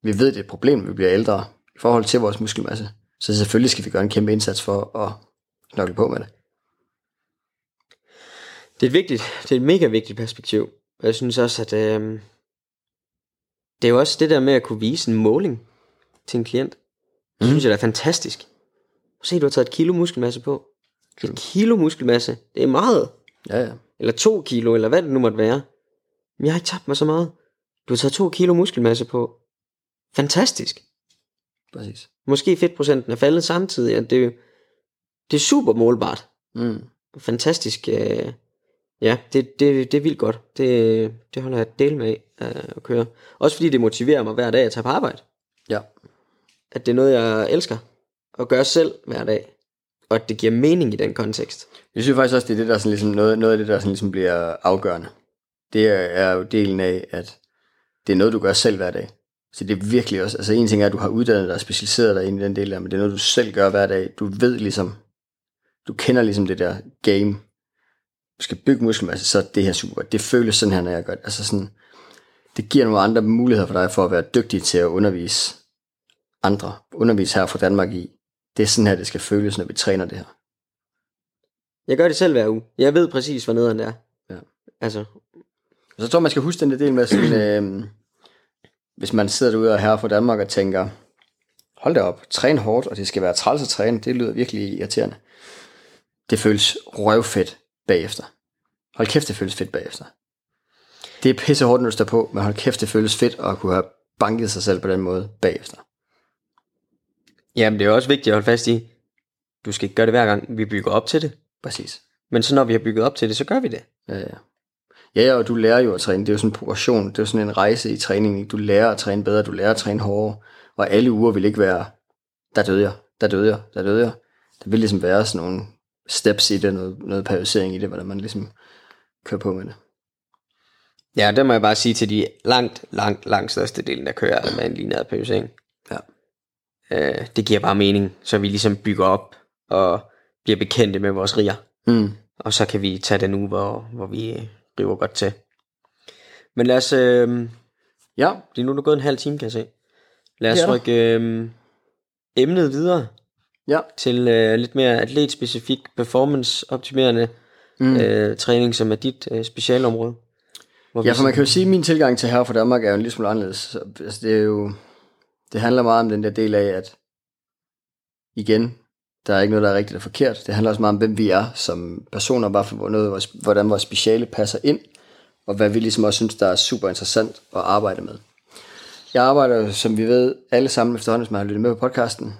vi ved, det er et problem, når vi bliver ældre i forhold til vores muskelmasse. Så selvfølgelig skal vi gøre en kæmpe indsats for at knokle på med det. det er et vigtigt, det er et mega vigtigt perspektiv. Og jeg synes også, at øh, det er jo også det der med at kunne vise en måling til en klient. Det Mhm. synes jeg, der er fantastisk. Se, du har taget et kilo muskelmasse på. Et kilo muskelmasse, det er meget. Ja, ja. Eller to kilo, eller hvad det nu måtte være. Men jeg har ikke tabt mig så meget. Du har taget to kilo muskelmasse på. Fantastisk. Præcis. Måske fedtprocenten er faldet samtidig. Ja, det, er det er super målbart. Mm. Fantastisk. Øh, ja, det, det, det er vildt godt. Det, det holder jeg del med af øh, at køre. Også fordi det motiverer mig hver dag at tage på arbejde. Ja. At det er noget, jeg elsker. At gøre selv hver dag. Og at det giver mening i den kontekst. Jeg synes faktisk også, det er det, der sådan ligesom, noget, noget af det, der sådan ligesom bliver afgørende. Det er, jo delen af, at det er noget, du gør selv hver dag. Så det er virkelig også, altså en ting er, at du har uddannet dig og specialiseret dig ind i den del der, men det er noget, du selv gør hver dag. Du ved ligesom, du kender ligesom det der game. Du skal bygge muskelmasse, så er det her super godt. Det føles sådan her, når jeg gør det. Altså sådan, det giver nogle andre muligheder for dig for at være dygtig til at undervise andre. Undervise her fra Danmark i. Det er sådan her, det skal føles, når vi træner det her. Jeg gør det selv hver uge. Jeg ved præcis, hvor nederen er. Ja. Altså, Og så tror jeg, man skal huske den del med sådan, øh, hvis man sidder derude og her fra Danmark og tænker, hold da op, træn hårdt, og det skal være træls at træne, det lyder virkelig irriterende. Det føles røvfedt bagefter. Hold kæft, det føles fedt bagefter. Det er pisse hårdt, når du står på, men hold kæft, det føles fedt at kunne have banket sig selv på den måde bagefter. jamen det er også vigtigt at holde fast i, du skal ikke gøre det hver gang, vi bygger op til det. Præcis. Men så når vi har bygget op til det, så gør vi det. Ja, ja. Ja, ja, og du lærer jo at træne. Det er jo sådan en progression. Det er jo sådan en rejse i træningen. Du lærer at træne bedre, du lærer at træne hårdere. Og alle uger vil ikke være, der døde jeg, der døde jeg, der døde jeg. Der vil ligesom være sådan nogle steps i det, noget, noget periodisering i det, hvordan man ligesom kører på med det. Ja, det må jeg bare sige til de langt, langt, langt største delen, der kører med en lineær periodisering. Ja. Øh, det giver bare mening, så vi ligesom bygger op og bliver bekendte med vores riger. Mm. Og så kan vi tage den uge, hvor, hvor vi river godt til. Men lad os, øh, Ja, lige nu er der gået en halv time, kan jeg se. Lad os Det der. rykke øh, emnet videre ja. til øh, lidt mere atletspecifik, performance-optimerende Mm. øh, træning, som er dit øh, specialområde. Hvor Ja, for man kan jo sige, at min tilgang til her fra Danmark er jo en lille smule anderledes. Så, Altså, det er jo, det handler meget om den der del af, at igen, der er ikke noget, der er rigtigt og forkert. Det handler også meget om, hvem vi er som personer, bare for noget, hvordan vores speciale passer ind, og hvad vi ligesom også synes, der er super interessant at arbejde med. Jeg arbejder, som vi ved, alle sammen efterhånden, hvis man har lyttet med på podcasten,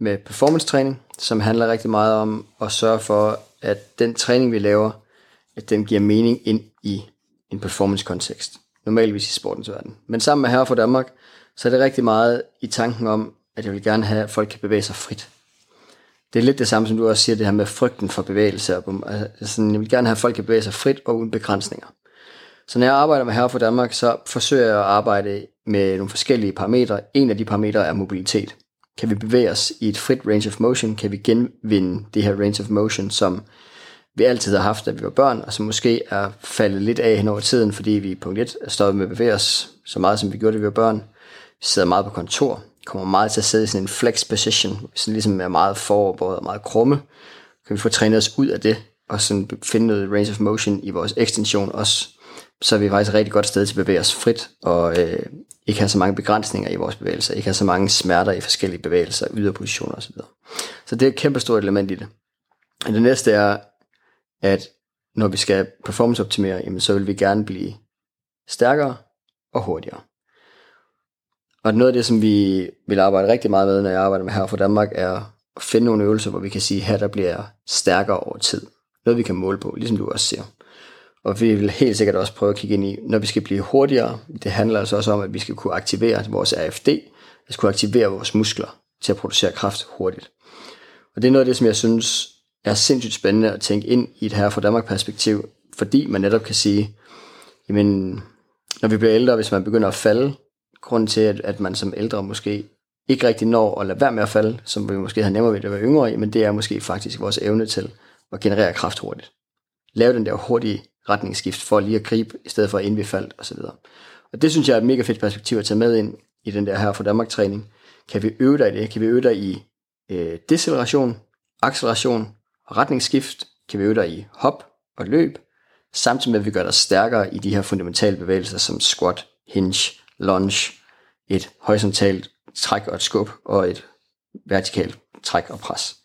med performance træning, som handler rigtig meget om at sørge for, at den træning, vi laver, at den giver mening ind i en performance-kontekst. Normalvis i sportens verden. Men sammen med Herre for Danmark, så er det rigtig meget i tanken om, at jeg vil gerne have, at folk kan bevæge sig frit. Det er lidt det samme, som du også siger, det her med frygten for bevægelse. Altså, jeg vil gerne have, at folk kan bevæge sig frit og uden begrænsninger. Så når jeg arbejder med Herre for Danmark, så forsøger jeg at arbejde med nogle forskellige parametre. En af de parametre er mobilitet. Kan vi bevæge os i et frit range of motion? Kan vi genvinde det her range of motion, som vi altid har haft, da vi var børn, og som måske er faldet lidt af hen over tiden, fordi vi punkt 1 er stoppet med at bevæge os så meget, som vi gjorde, da vi var børn. Vi sidder meget på kontor, kommer meget til at sidde i sådan en flex position, sådan ligesom er meget foroverbøjet og meget krumme. Kan vi få trænet os ud af det, og sådan finde noget range of motion i vores ekstension også, så er vi faktisk et rigtig godt sted til at bevæge os frit, og øh, ikke have så mange begrænsninger i vores bevægelser, ikke have så mange smerter i forskellige bevægelser, yderpositioner osv. Så det er et kæmpe stort element i det. Det næste er, at når vi skal performanceoptimere, jamen, så vil vi gerne blive stærkere og hurtigere. Og noget af det, som vi vil arbejde rigtig meget med, når jeg arbejder med her for Danmark, er at finde nogle øvelser, hvor vi kan sige, at her der bliver stærkere over tid. Noget vi kan måle på, ligesom du også siger. Og vi vil helt sikkert også prøve at kigge ind i, når vi skal blive hurtigere, det handler altså også om, at vi skal kunne aktivere vores AFD, vi skal altså kunne aktivere vores muskler til at producere kraft hurtigt. Og det er noget af det, som jeg synes er sindssygt spændende at tænke ind i et her fra Danmark perspektiv, fordi man netop kan sige, jamen, når vi bliver ældre, hvis man begynder at falde, grund til, at, at man som ældre måske ikke rigtig når at lade være med at falde, som vi måske havde nemmere ved at være yngre i, men det er måske faktisk vores evne til at generere kraft hurtigt. Lave den der hurtige retningsskift for lige at gribe, i stedet for inden vi faldt osv. Og det synes jeg er et mega fedt perspektiv at tage med ind i den der her for Danmark træning. Kan vi øve dig i det? Kan vi øve dig i øh, deceleration, acceleration og retningsskift? Kan vi øve dig i hop og løb? Samtidig med at vi gør dig stærkere i de her fundamentale bevægelser som squat, hinge, lunge, et horisontalt træk og et skub, og et vertikalt træk og pres.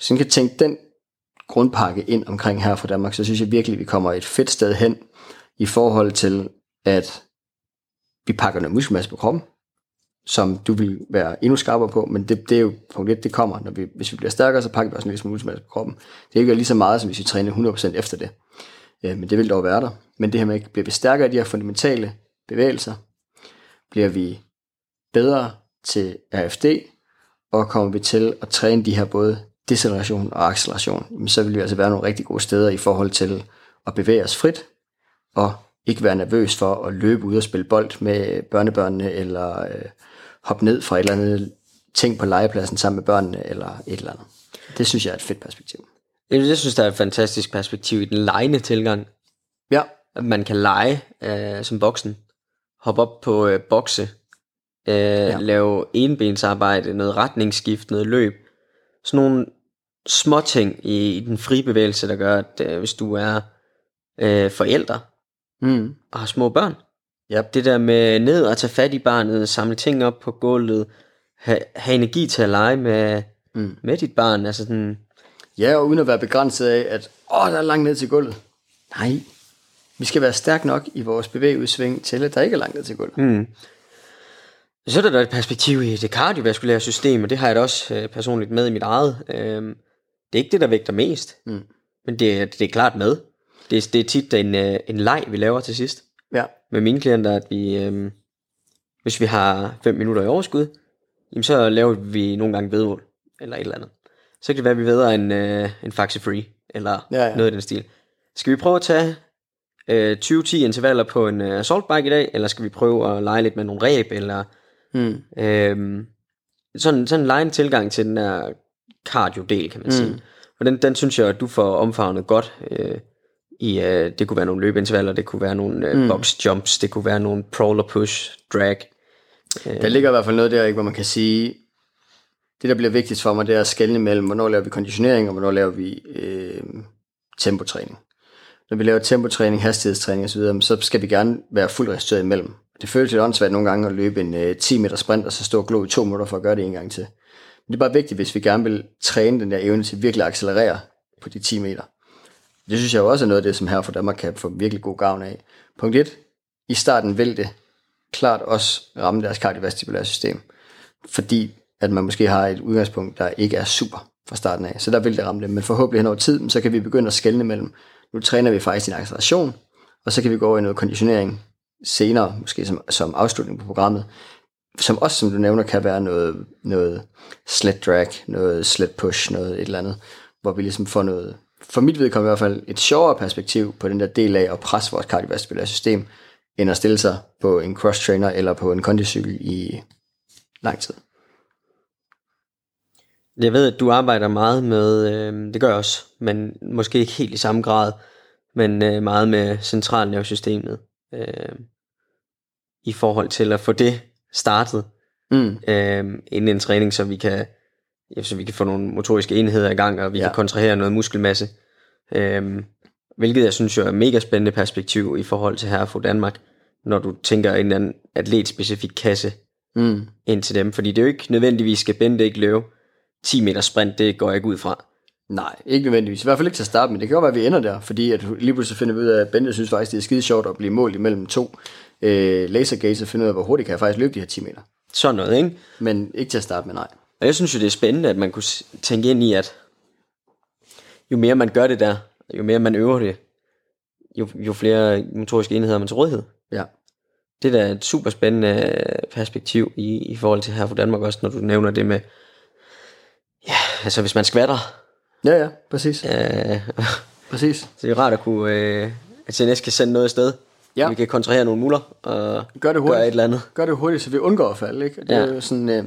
Så man kan tænke den grundpakke ind omkring her for Danmark, så synes jeg virkelig, at vi kommer et fedt sted hen i forhold til, at vi pakker noget muskelmasse på kroppen, som du vil være endnu skarpere på, men det, det er jo punkt 1, det kommer, når vi, hvis vi bliver stærkere, så pakker vi også en lille smule muskelmasse på kroppen. Det er ikke lige så meget, som hvis vi træner 100% efter det. Øh, men det vil dog være der. Men det her med, bliver vi stærkere i de her fundamentale bevægelser, bliver vi bedre til RFD, og kommer vi til at træne de her både deceleration og acceleration, så vil vi altså være nogle rigtig gode steder i forhold til at bevæge os frit, og ikke være nervøs for at løbe ud og spille bold med børnebørnene, eller øh, hoppe ned fra et eller andet ting på legepladsen sammen med børnene, eller et eller andet. Det synes jeg er et fedt perspektiv. Jeg synes, der er et fantastisk perspektiv i den lejende tilgang. Ja. At man kan lege øh, som voksen, hoppe op på øh, bokse, øh, ja. lave enbensarbejde, noget retningsskift, noget løb. Sådan nogle små ting i, i den frie bevægelse, der gør, at øh, hvis du er øh, forældre mm. og har små børn, yep. det der med ned og tage fat i barnet, samle ting op på gulvet, have, have energi til at lege med, mm. med dit barn, altså sådan... Ja, og uden at være begrænset af, at åh, der er langt ned til gulvet. Nej, vi skal være stærk nok i vores bevægeudsving til, at der ikke er langt ned til gulvet. Mm. Så er der et perspektiv i det kardiovaskulære system, og det har jeg da også øh, personligt med i mit eget. Øh, det er ikke det, der vægter mest, mm. men det, det er klart med. Det, det er tit en, øh, en leg, vi laver til sidst. Ja. Med mine klienter, at vi, øh, hvis vi har 5 minutter i overskud, jamen så laver vi nogle gange vedmål, eller et eller andet. Så kan det være, at vi vedder en, øh, en Faxi Free, eller ja, ja. noget i den stil. Skal vi prøve at tage øh, 20-10 intervaller på en øh, assault bike i dag, eller skal vi prøve at lege lidt med nogle ræb, eller mm. øh, sådan, sådan en lejende tilgang til den der cardio-del, kan man mm. sige. Og den, den synes jeg, at du får omfavnet godt øh, i, øh, det kunne være nogle løbeintervaller, det kunne være nogle øh, mm. box jumps, det kunne være nogle crawler push, drag. Øh. Der ligger i hvert fald noget der, ikke, hvor man kan sige, det der bliver vigtigst for mig, det er at skelne mellem, hvornår laver vi konditionering, og hvornår laver vi øh, tempotræning. Når vi laver tempotræning, hastighedstræning osv., så skal vi gerne være fuldt restitueret imellem. Det føles lidt åndssvagt nogle gange at løbe en øh, 10 meter sprint, og så stå og glo i to minutter for at gøre det en gang til. Men det er bare vigtigt, hvis vi gerne vil træne den der evne til virkelig at accelerere på de 10 meter. Det synes jeg også er noget af det, som her for Danmark kan få virkelig god gavn af. Punkt 1. I starten vil det klart også ramme deres kardiovaskulære system. Fordi at man måske har et udgangspunkt, der ikke er super fra starten af. Så der vil det ramme det. Men forhåbentlig hen over tid, så kan vi begynde at skelne mellem, nu træner vi faktisk en acceleration, og så kan vi gå over i noget konditionering senere, måske som, som afslutning på programmet, som også, som du nævner, kan være noget, noget sled drag, noget sled push, noget et eller andet, hvor vi ligesom får noget, for mit vedkommende i hvert fald, et sjovere perspektiv på den der del af at presse vores kardiovaskulære system, end at stille sig på en cross-trainer eller på en kondicykel i lang tid. Jeg ved, at du arbejder meget med, øh, det gør jeg også, men måske ikke helt i samme grad, men øh, meget med centralnervesystemet, øh, i forhold til at få det startet, Mm. øh, inden en træning, så vi kan, ja, så vi kan få nogle motoriske enheder i gang, og vi Ja. kan kontrahere noget muskelmasse. Øh, hvilket jeg synes jo er mega spændende perspektiv i forhold til Herfo Danmark, når du tænker en eller anden atletspecifik kasse Mm. ind til dem. Fordi det er jo ikke nødvendigvis skal Bente ikke løbe 10 meter sprint, det går jeg ikke ud fra. Nej, ikke nødvendigvis. I hvert fald ikke til at starte med. Det kan godt være, at vi ender der, fordi at lige pludselig finder vi ud af, at Bente synes faktisk, det er skide sjovt at blive målt imellem to øh, lasergates og finde ud af, hvor hurtigt kan jeg faktisk løbe de her 10 meter. Sådan noget, ikke? Men ikke til at starte med, nej. Og jeg synes jo, det er spændende, at man kunne tænke ind i, at jo mere man gør det der, jo mere man øver det, jo, jo flere motoriske enheder man til rådighed. Ja. Det er da et super spændende øh, perspektiv i, i forhold til her for Danmark også, når du nævner det med, ja, altså hvis man skvatter, Ja, ja, præcis. øh, Præcis. så det er rart at kunne, øh, at CNS kan sende noget afsted. Ja. Vi kan kontrahere nogle muller og Gør det gøre et hurtigt. eller andet. Gør det hurtigt, så vi undgår at falde, ikke? Det ja. Er jo sådan, øh,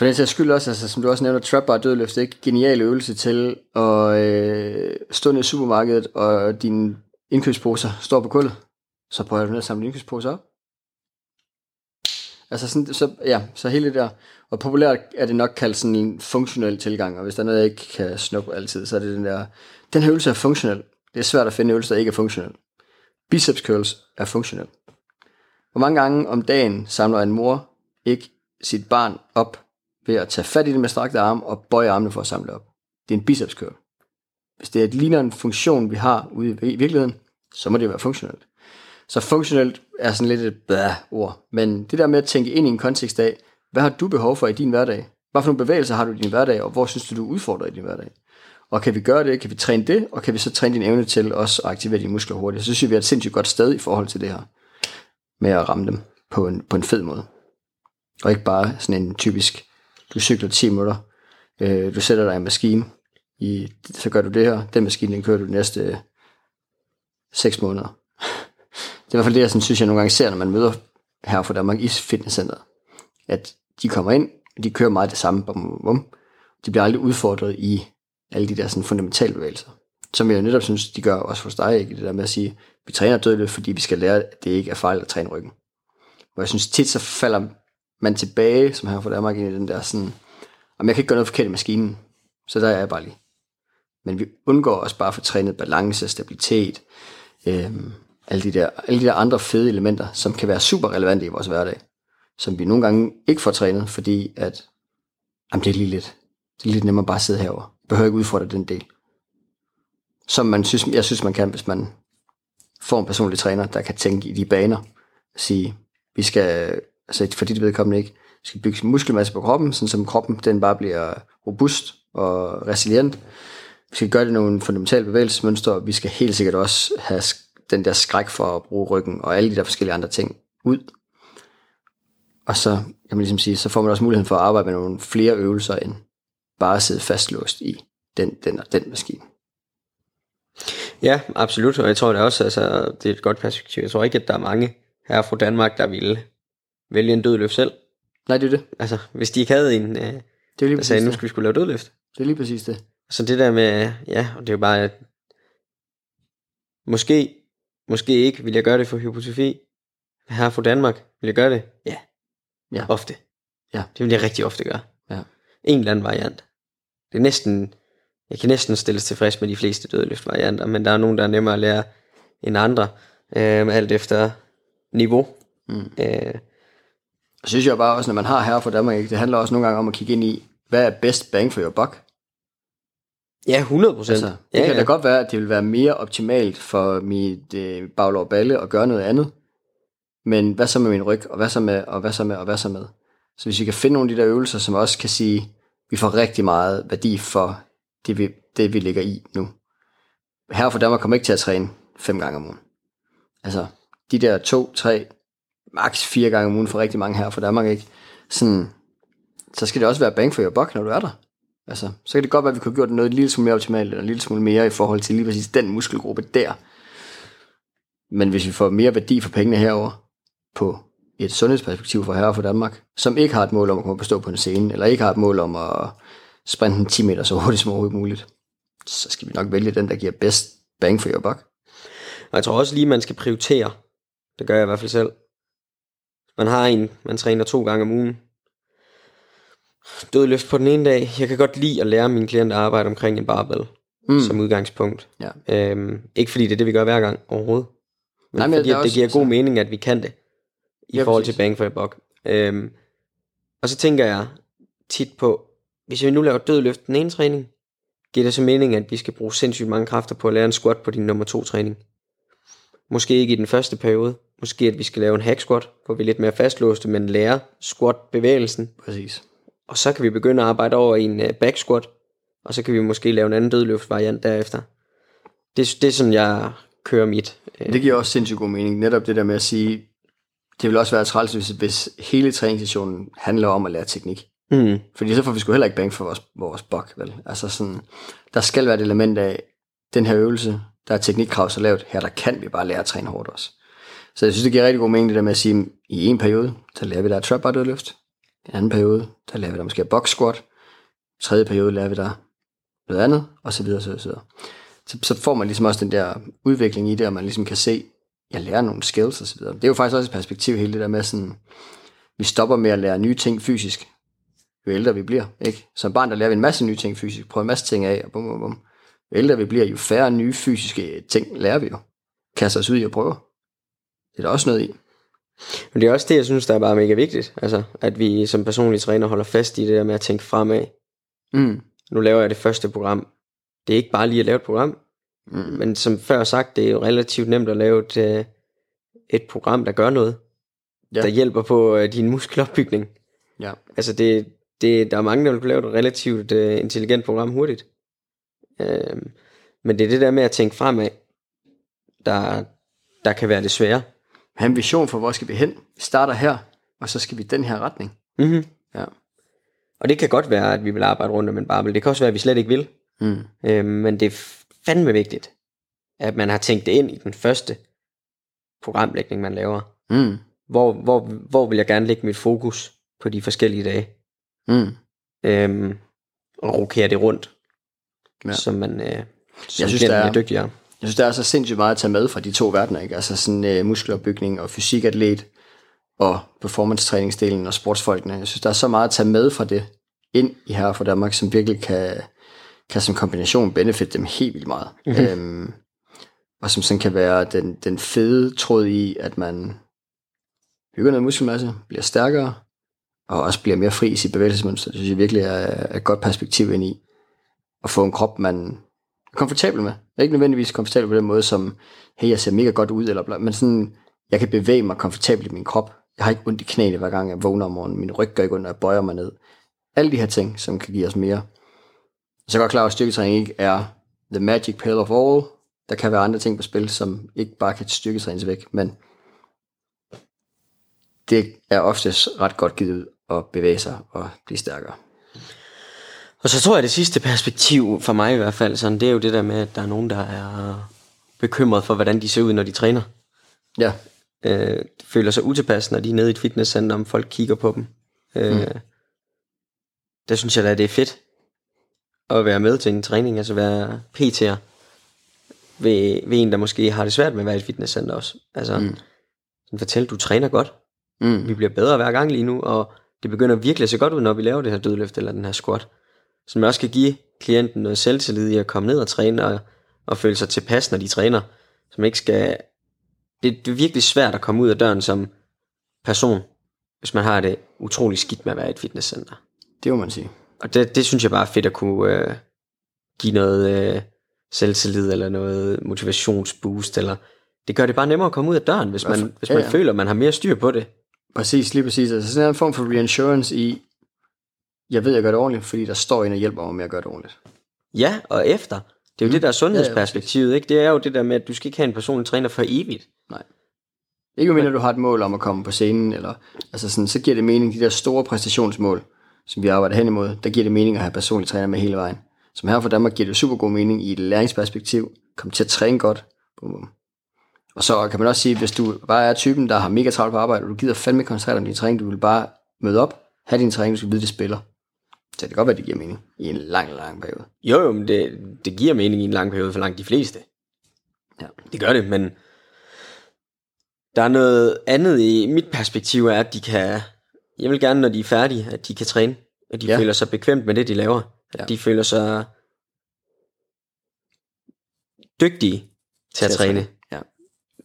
for den sags skyld også, altså, som du også nævner, trap bar dødløft, ikke? Genial øvelse til at øh, stå ned i supermarkedet, og dine indkøbsposer står på gulvet. Så prøver du ned at samle indkøbsposer op. Altså sådan, så, ja, så hele det der, og populært er det nok kaldt sådan en funktionel tilgang, og hvis der er noget, jeg ikke kan snuppe altid, så er det den der, den her øvelse er funktionel. Det er svært at finde øvelser, der ikke er funktionel. Biceps curls er funktionel. Hvor mange gange om dagen samler en mor ikke sit barn op ved at tage fat i det med strakte arme og bøje armene for at samle op? Det er en biceps curl. Hvis det er et ligner en funktion, vi har ude i virkeligheden, så må det være funktionelt. Så funktionelt er sådan lidt et bæh ord. Men det der med at tænke ind i en kontekst af, hvad har du behov for i din hverdag? Hvad for nogle bevægelser har du i din hverdag, og hvor synes du, du udfordrer i din hverdag? Og kan vi gøre det? Kan vi træne det? Og kan vi så træne din evne til også at aktivere dine muskler hurtigt? Så synes jeg, vi er et sindssygt godt sted i forhold til det her. Med at ramme dem på en, på en fed måde. Og ikke bare sådan en typisk, du cykler 10 minutter, øh, du sætter dig i en maskine, i, så gør du det her, den maskine, den kører du de næste øh, 6 måneder. Det er i hvert fald det, jeg sådan, synes, jeg nogle gange ser, når man møder her fra Danmark i fitnesscenteret. At de kommer ind, og de kører meget det samme. Bum, bum, bum. De bliver aldrig udfordret i alle de der sådan fundamentale bevægelser. Som jeg jo netop synes, de gør også hos dig, ikke? Det der med at sige, vi træner dødløft, fordi vi skal lære, at det ikke er fejl at træne ryggen. Hvor jeg synes tit, så falder man tilbage, som her får Danmark, ind i den der sådan, om jeg kan ikke gøre noget forkert i maskinen, så der er jeg bare lige. Men vi undgår også bare at få trænet balance, stabilitet, øh, alle, de der, alle de der andre fede elementer, som kan være super relevante i vores hverdag, som vi nogle gange ikke får trænet, fordi at, jamen det er lige lidt, det er lidt nemmere bare at sidde herovre. Jeg behøver ikke udfordre den del. Som man synes, jeg synes, man kan, hvis man får en personlig træner, der kan tænke i de baner, sige, vi skal, altså for dit vedkommende ikke, skal bygge muskelmasse på kroppen, sådan som kroppen den bare bliver robust og resilient. Vi skal gøre det nogle fundamentale bevægelsesmønstre, og vi skal helt sikkert også have den der skræk for at bruge ryggen, og alle de der forskellige andre ting ud. Og så kan man ligesom sige, så får man også muligheden for at arbejde med nogle flere øvelser, end bare at sidde fastlåst i den, den og den maskine. Ja, absolut, og jeg tror det også, altså, det er et godt perspektiv. Jeg tror ikke, at der er mange her fra Danmark, der ville vælge en dødløft selv. Nej, det er det. Altså, hvis de ikke havde en, øh, Det er lige der sagde, nu skal vi skulle lave dødløft. Det er lige præcis det. Så det der med, ja, og det er jo bare, at måske, måske ikke vil jeg gøre det for hypotrofi. Her fra Danmark, vil jeg gøre det? Ja. Ja. Ofte. Ja. Det vil jeg rigtig ofte gøre. Ja. En eller anden variant. Det er næsten, jeg kan næsten stilles tilfreds med de fleste dødløftvarianter, men der er nogen, der er nemmere at lære end andre, øh, alt efter niveau. Mm. Øh, synes jeg bare også, når man har her for Danmark, ikke, det handler også nogle gange om at kigge ind i, hvad er best bang for your buck? ja, 100 procent. Altså, det ja, kan ja. da godt være, at det vil være mere optimalt for mit øh, baglov balle at gøre noget andet. Men hvad så med min ryg, og hvad så med, og hvad så med, og hvad så med? Så hvis vi kan finde nogle af de der øvelser, som også kan sige, vi får rigtig meget værdi for det, vi, det, vi ligger i nu. Her for Danmark kommer ikke til at træne fem gange om ugen. altså, de der to, tre, maks fire gange om ugen for rigtig mange her for Danmark, ikke? Sådan, så skal det også være bang for your buck, når du er der. Altså, så kan det godt være, at vi kunne have gjort noget en lille smule mere optimalt, eller en lille smule mere i forhold til lige præcis den muskelgruppe der. Men hvis vi får mere værdi for pengene herover på et sundhedsperspektiv for herre for Danmark, som ikke har et mål om at komme på stå på en scene, eller ikke har et mål om at sprinte en 10 meter så hurtigt som overhovedet muligt, så skal vi nok vælge den, der giver bedst bang for your buck. Og jeg tror også lige, man skal prioritere. Det gør jeg i hvert fald selv. Man har en, man træner to gange om ugen. Dødløft på den ene dag. Jeg kan godt lide at lære mine klienter at arbejde omkring en barbell mm. som udgangspunkt. Ja. Øhm, ikke fordi det er det, vi gør hver gang overhovedet. Men Nej, men fordi det, det også- giver god mening, at vi kan det. I Ja, forhold præcis. til bang for buck. Øhm, og så tænker jeg tit på, hvis vi nu laver dødløft den ene træning, giver det så mening, at vi skal bruge sindssygt mange kræfter på at lære en squat på din nummer to træning. Måske ikke i den første periode. Måske at vi skal lave en hack squat, hvor vi er lidt mere fastlåste, men lærer squat bevægelsen. Præcis. Og så kan vi begynde at arbejde over i en uh, back squat, og så kan vi måske lave en anden dødløft variant derefter. Det, det er sådan, jeg kører mit. Øh, Det giver også sindssygt god mening. Netop det der med at sige, det vil også være træls, hvis, hvis hele træningssessionen handler om at lære teknik. mm, Fordi så får vi sgu heller ikke bang for vores, vores bok, vel? Altså sådan, der skal være et element af, den her øvelse, der er teknikkrav så lavt, her der kan vi bare lære at træne hårdt også. Så jeg synes, det giver rigtig god mening det der med at sige, i en periode, så lærer vi der trap bar dødløft. I en anden periode, der lærer vi der måske box squat. I tredje periode lærer vi der noget andet, og så videre, så videre. Så, så får man ligesom også den der udvikling i det, og man ligesom kan se, jeg lærer nogle skills og så videre. Det er jo faktisk også et perspektiv hele det der med sådan, vi stopper med at lære nye ting fysisk, jo ældre vi bliver. Ikke? Som barn, der lærer vi en masse nye ting fysisk, prøver en masse ting af, og bum, bum, bum. Jo ældre vi bliver, jo færre nye fysiske ting lærer vi jo. Kaster os ud i at prøve. Det er der også noget i. men det er også det, jeg synes, der er bare mega vigtigt. Altså, at vi som personlige træner holder fast i det der med at tænke fremad. Mm. Nu laver jeg det første program. Det er ikke bare lige at lave et program, Mm. men som før sagt, det er jo relativt nemt at lave et, øh, et program, der gør noget. Ja. Der hjælper på øh, din muskelopbygning. Ja. Altså det, det, der er mange, der vil kunne lave et relativt uh, intelligent program hurtigt. Øhm, men det er det der med at tænke fremad, der, der kan være det svære. Have en vision for, hvor skal vi hen. Vi starter her, og så skal vi i den her retning. Mm-hmm. Ja. Og det kan godt være, at vi vil arbejde rundt om en barbel. Det kan også være, at vi slet ikke vil. Mm. Øhm, men det er fandme vigtigt, at man har tænkt det ind i den første programlægning, man laver. Mm. Hvor, hvor, hvor vil jeg gerne lægge mit fokus på de forskellige dage? Mm. Øhm, og rokere det rundt, Ja. som man øh, som Jeg synes, der er- mere dygtigere. Jeg synes, der er så sindssygt meget at tage med fra de to verdener, ikke? Altså sådan øh, muskelopbygning og fysikatlet og performance-træningsdelen og sportsfolkene. Jeg synes, der er så meget at tage med fra det ind i her for Danmark, som virkelig kan, kan som kombination benefit dem helt vildt meget. Mm-hmm. Øhm, og som sådan kan være den, den fede tråd i, at man bygger noget muskelmasse, bliver stærkere, og også bliver mere fri i sit bevægelsesmønster. Det synes jeg virkelig er, et godt perspektiv ind i. At få en krop, man komfortabel med. Jeg er ikke nødvendigvis komfortabel på den måde, som, hey, jeg ser mega godt ud, eller bla, men sådan, jeg kan bevæge mig komfortabelt i min krop. Jeg har ikke ondt i knæene, hver gang jeg vågner om morgenen. Min ryg gør ikke ondt, når jeg bøjer mig ned. Alle de her ting, som kan give os mere. Så er godt klar at styrketræning ikke er the magic pill of all. Der kan være andre ting på spil, som ikke bare kan styrketrænes væk, men det er oftest ret godt givet ud at bevæge sig og blive stærkere. Og så tror jeg, det sidste perspektiv, for mig i hvert fald, sådan, det er jo det der med, at der er nogen, der er bekymret for, hvordan de ser ud, når de træner. Ja, Øh, føler sig utilpas, når de er nede i et fitnesscenter, om folk kigger på dem. Øh, mm. Der synes jeg da, det er fedt at være med til en træning, altså være PT'er ved, ved en, der måske har det svært med at være i et fitnesscenter også. Altså, mm. sådan fortæl, du træner godt. Mm. Vi bliver bedre hver gang lige nu, og det begynder virkelig at se godt ud, når vi laver det her dødløft eller den her squat. Man også kan give klienten noget selvtillid i at komme ned og træne, og, og føle sig tilpas, når de træner. Som ikke skal... Det, det er virkelig svært at komme ud af døren som person, hvis man har det utrolig skidt med at være i et fitnesscenter. det må man sige. Og det, det synes jeg bare er fedt at kunne øh, give noget øh, selvtillid, eller noget motivationsboost, eller det gør det bare nemmere at komme ud af døren, hvis man, hvis Ja, man ja. føler, at man har mere styr på det. Præcis, lige præcis. Altså sådan en form for reinsurance i, jeg ved, jeg gør det ordentligt, fordi der står en og hjælper mig med at gøre det ordentligt. Ja, og efter. Det er jo mm. det der sundhedsperspektivet, ikke? Det er jo det der med, at du skal ikke have en personlig træner for evigt. Nej. Ikke mindre du har et mål om at komme på scenen, eller, altså sådan, så giver det mening, de der store præstationsmål, som vi arbejder hen imod, der giver det mening at have personlig træner med hele vejen. Som her for Danmark giver det super god mening i et læringsperspektiv, komme til at træne godt. Bum. Og så kan man også sige, hvis du bare er typen, der har mega travlt på arbejde, og du gider fandme koncentrere dig om din træning, du vil bare møde op, have din træning, du skal vide, det spiller. Så det kan godt være, det giver mening i en lang, lang periode. Jo, jo, men det, det giver mening i en lang periode for langt de fleste. Ja. Det gør det, men der er noget andet i mit perspektiv, er, at de kan, jeg vil gerne, når de er færdige, at de kan træne, at de ja. Føler sig bekvemt med det, de laver, at Ja. de føler sig dygtige til at træne. Ja.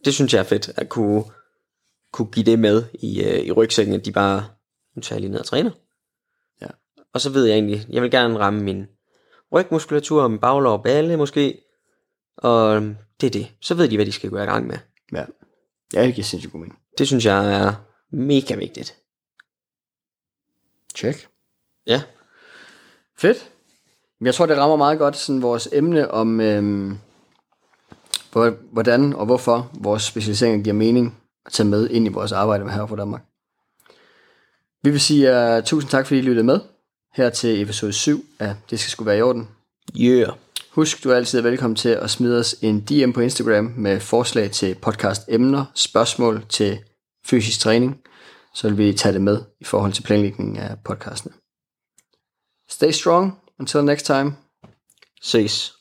Det synes jeg er fedt, at kunne, kunne give det med i, øh, i rygsækken, at de bare, nu tager jeg lige ned og træner. Og så ved jeg egentlig, jeg vil gerne ramme min rygmuskulatur, min baglov og balle måske, og det er det. Så ved de, hvad de skal gå i gang med. Ja. Ja, det giver sindssygt god mening. Det synes jeg er mega vigtigt. Check. Ja. Fedt. Men Jeg tror, det rammer meget godt sådan vores emne om, øhm, hvor- hvordan og hvorfor vores specialisering giver mening at tage med ind i vores arbejde med Herre for Danmark. Vi vil sige uh, tusind tak, fordi I lyttede med her til episode 7 af Det skal sgu være i orden. Yeah. Husk, du er altid velkommen til at smide os en DM på Instagram med forslag til podcast emner, spørgsmål til fysisk træning, så vil vi tage det med i forhold til planlægningen af podcastene. Stay strong. Until next time. Ses.